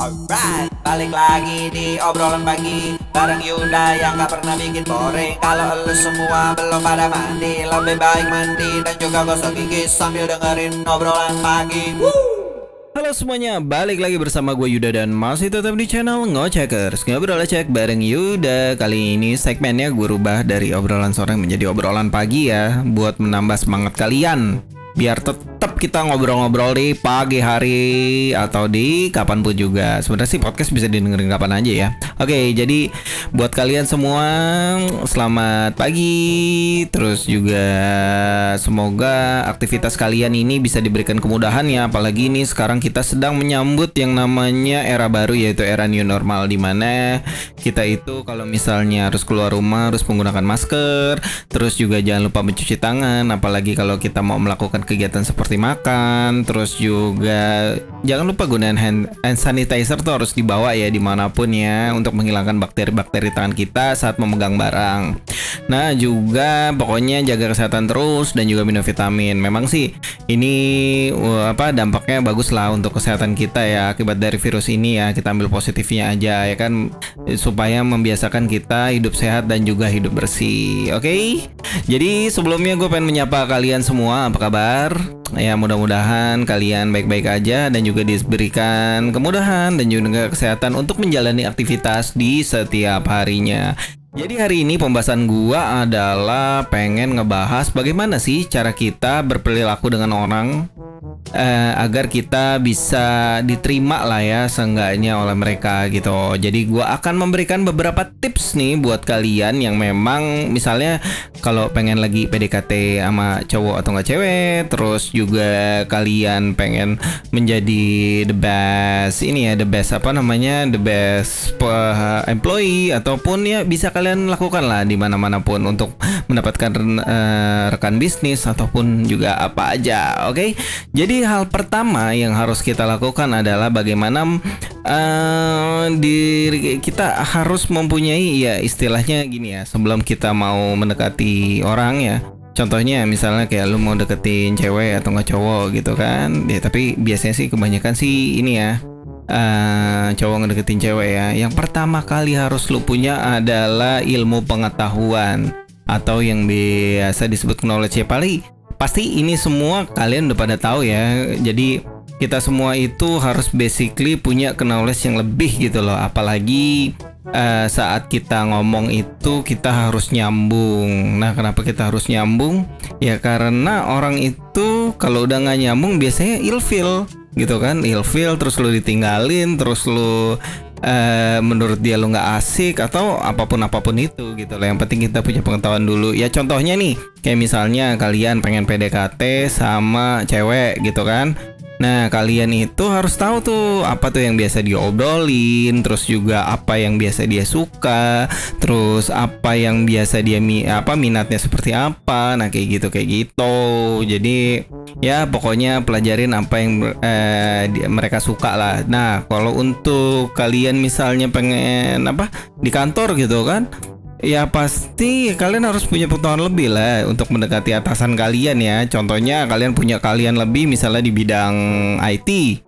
Alright, balik lagi di obrolan pagi Bareng Yuda yang gak pernah bikin boring. Kalau lu semua belum pada mandi Lebih baik mandi dan juga gosok gigi Sambil dengerin obrolan pagi. Halo semuanya, balik lagi bersama gue Yuda dan masih tetap di channel Ngocekers Ngobrol cek bareng Yuda. Kali ini segmennya gue rubah dari obrolan sore menjadi obrolan pagi ya Buat menambah semangat kalian. Biar tetap kita ngobrol-ngobrol di pagi hari atau di kapan pun juga. Sebenarnya sih podcast bisa didengerin kapan aja ya. Oke, jadi buat kalian semua selamat pagi. Terus juga semoga aktivitas kalian ini bisa diberikan kemudahan ya. Apalagi ini sekarang kita sedang menyambut yang namanya era baru yaitu era new normal Di mana kita itu kalau misalnya harus keluar rumah harus menggunakan masker. Terus juga jangan lupa mencuci tangan Apalagi kalau kita mau melakukan kegiatan seperti makan Terus juga jangan lupa gunakan hand, hand sanitizer tuh harus dibawa ya di mana pun ya Untuk menghilangkan bakteri-bakteri tangan kita saat memegang barang. Nah juga pokoknya jaga kesehatan terus dan juga minum vitamin. Memang sih ini uh, apa dampaknya bagus lah untuk kesehatan kita ya. Akibat dari virus ini ya kita ambil positifnya aja ya kan Supaya membiasakan kita hidup sehat dan juga hidup bersih. Oke Jadi sebelumnya gue pengen menyapa kalian semua apa kabar? Ya mudah-mudahan kalian baik-baik aja dan juga diberikan kemudahan dan juga kesehatan untuk menjalani aktivitas di setiap harinya. Jadi hari ini pembahasan gua adalah pengen ngebahas bagaimana sih cara kita berperilaku dengan orang eh, agar kita bisa diterima lah ya seenggaknya oleh mereka gitu. Jadi gua akan memberikan beberapa tips nih buat kalian yang memang misalnya kalau pengen lagi PDKT sama cowok atau nggak cewek, terus juga kalian pengen menjadi the best ini ya the best apa namanya the best uh, employee ataupun ya bisa kalian lakukan lah di mana-mana pun untuk mendapatkan uh, rekan bisnis ataupun juga apa aja. Oke, okay? jadi hal pertama yang harus kita lakukan adalah bagaimana uh, diri kita harus mempunyai ya istilahnya gini ya sebelum kita mau mendekati orang ya. Contohnya misalnya kayak lu mau deketin cewek atau nggak cowok gitu kan. Ya tapi biasanya sih kebanyakan sih ini ya uh, cowok ngedeketin cewek ya. Yang pertama kali harus lu punya adalah ilmu pengetahuan atau yang biasa disebut knowledge ya paling pasti ini semua kalian udah pada tahu ya jadi kita semua itu harus basically punya knowledge yang lebih gitu loh apalagi uh, saat kita ngomong itu kita harus nyambung. Nah, kenapa kita harus nyambung? Ya karena orang itu kalau udah nggak nyambung biasanya ilfil gitu kan, ilfil terus lu ditinggalin, terus lu uh, menurut dia lu nggak asik atau apa pun apa pun itu gitu loh. Yang penting kita punya pengetahuan dulu. Ya contohnya nih, kayak misalnya kalian pengen PDKT sama cewek gitu kan Nah, kalian itu harus tahu tuh apa tuh yang biasa diobrolin, terus juga apa yang biasa dia suka, terus apa yang biasa dia mi apa minatnya seperti apa. Nah, kayak gitu kayak gitu. Jadi ya pokoknya pelajarin apa yang eh, mereka suka lah. Nah, kalau untuk kalian misalnya pengen apa di kantor gitu kan, Ya pasti kalian harus punya pengetahuan lebih lah untuk mendekati atasan kalian ya. Contohnya kalian punya kalian lebih misalnya di bidang IT.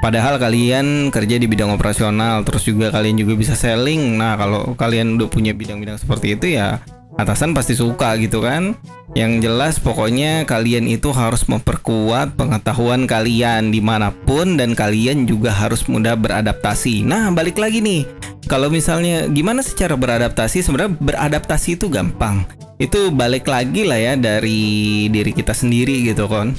Padahal kalian kerja di bidang operasional, terus juga kalian juga bisa selling. Nah, kalau kalian udah punya bidang-bidang seperti itu ya atasan pasti suka gitu kan. Yang jelas pokoknya kalian itu harus memperkuat pengetahuan kalian di mana pun dan kalian juga harus mudah beradaptasi. Nah, balik lagi nih kalau misalnya gimana sih cara beradaptasi? Sebenarnya beradaptasi itu gampang. Itu balik lagi lah ya dari diri kita sendiri gitu kan.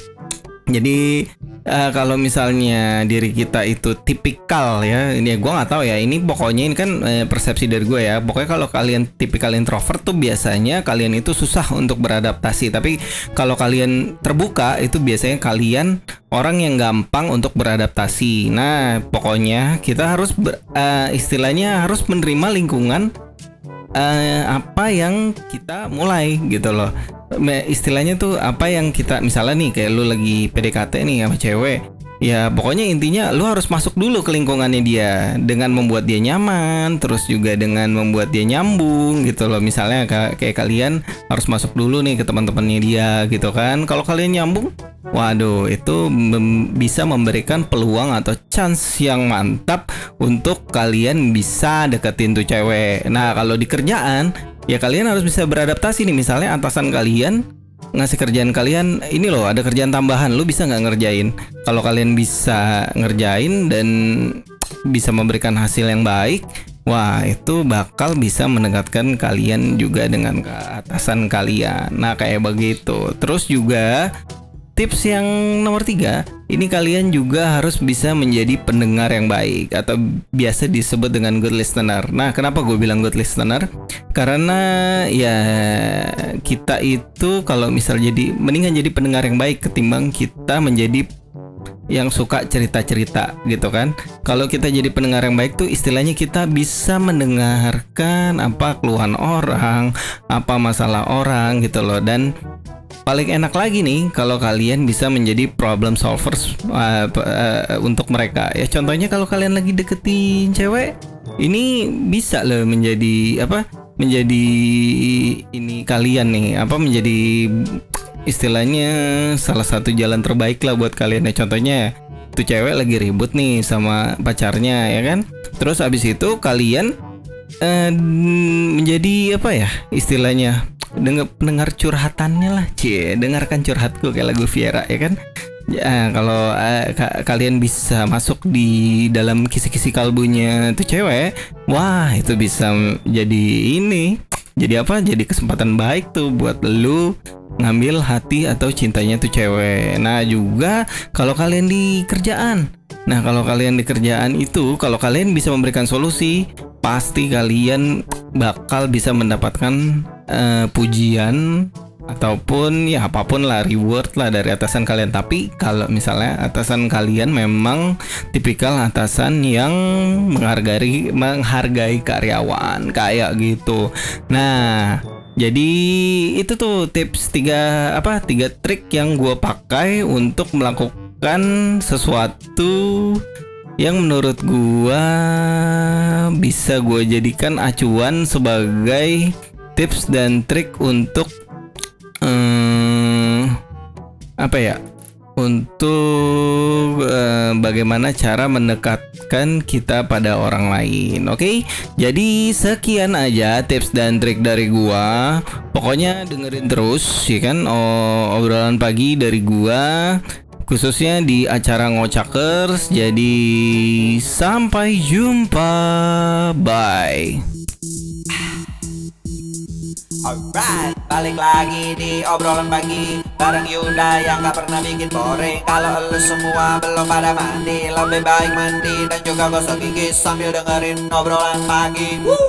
Jadi uh, kalau misalnya diri kita itu tipikal ya, ini gue nggak tahu ya. Ini pokoknya ini kan uh, persepsi dari gue ya. Pokoknya kalau kalian tipikal introvert tuh biasanya kalian itu susah untuk beradaptasi. Tapi kalau kalian terbuka itu biasanya kalian orang yang gampang untuk beradaptasi. Nah, pokoknya kita harus ber, uh, istilahnya harus menerima lingkungan uh, apa yang kita mulai gitu loh istilahnya tuh apa yang kita misalnya nih kayak lu lagi PDKT nih sama cewek Ya pokoknya intinya lu harus masuk dulu ke lingkungannya dia dengan membuat dia nyaman, terus juga dengan membuat dia nyambung gitu loh. Misalnya kayak kalian harus masuk dulu nih ke teman-temannya dia gitu kan. Kalau kalian nyambung, waduh itu mem bisa memberikan peluang atau chance yang mantap untuk kalian bisa deketin tuh cewek. Nah kalau di kerjaan ya kalian harus bisa beradaptasi nih. Misalnya atasan kalian ngasih kerjaan kalian ini loh ada kerjaan tambahan. Lu bisa nggak ngerjain? Kalau kalian bisa ngerjain dan bisa memberikan hasil yang baik wah itu bakal bisa mendekatkan kalian juga dengan keatasan kalian. Nah kayak begitu. Terus juga tips yang nomor tiga, ini kalian juga harus bisa menjadi pendengar yang baik atau biasa disebut dengan good listener. Nah, kenapa gue bilang good listener? Karena ya kita itu kalau misal jadi mendingan jadi pendengar yang baik ketimbang kita menjadi yang suka cerita-cerita gitu kan. Kalau kita jadi pendengar yang baik tuh istilahnya kita bisa mendengarkan apa keluhan orang, apa masalah orang gitu loh dan paling enak lagi nih kalau kalian bisa menjadi problem solvers uh, uh, untuk mereka. Ya contohnya kalau kalian lagi deketin cewek ini bisa loh menjadi apa menjadi ini kalian nih apa menjadi istilahnya salah satu jalan terbaik lah buat kalian. Ya contohnya tuh cewek lagi ribut nih sama pacarnya ya kan? Terus abis itu kalian uh, menjadi apa ya istilahnya dengar dengar curhatannya lah cie dengarkan curhatku kayak lagu Viera ya kan? Ya kalau uh, ka kalian bisa masuk di dalam kisi-kisi kalbunya tuh cewek wah itu bisa jadi ini jadi apa? Jadi kesempatan baik tuh buat lu ngambil hati atau cintanya tuh cewek. Nah juga kalau kalian di kerjaan. Nah kalau kalian di kerjaan itu kalau kalian bisa memberikan solusi pasti kalian bakal bisa mendapatkan uh, pujian ataupun ya apa pun lah reward lah dari atasan kalian. Tapi kalau misalnya atasan kalian memang tipikal atasan yang menghargai menghargai karyawan kayak gitu. Nah jadi itu tuh tips tiga apa tiga trik yang gue pakai untuk melakukan sesuatu yang menurut gua bisa gue jadikan acuan sebagai tips dan trik untuk um, apa ya untuk uh, bagaimana cara mendekatkan kita pada orang lain. Oke, okay? jadi sekian aja tips dan trik dari gua. Pokoknya dengerin terus, ya kan? Oh, obrolan pagi dari gua khususnya di acara ngocakers. Jadi sampai jumpa. Bye. Alright, balik lagi di obrolan pagi. Bareng Yuda yang gak pernah bikin boring. Kalau lu semua belum pada mandi Lebih baik mandi dan juga gosok gigi Sambil dengerin obrolan pagi. Woo!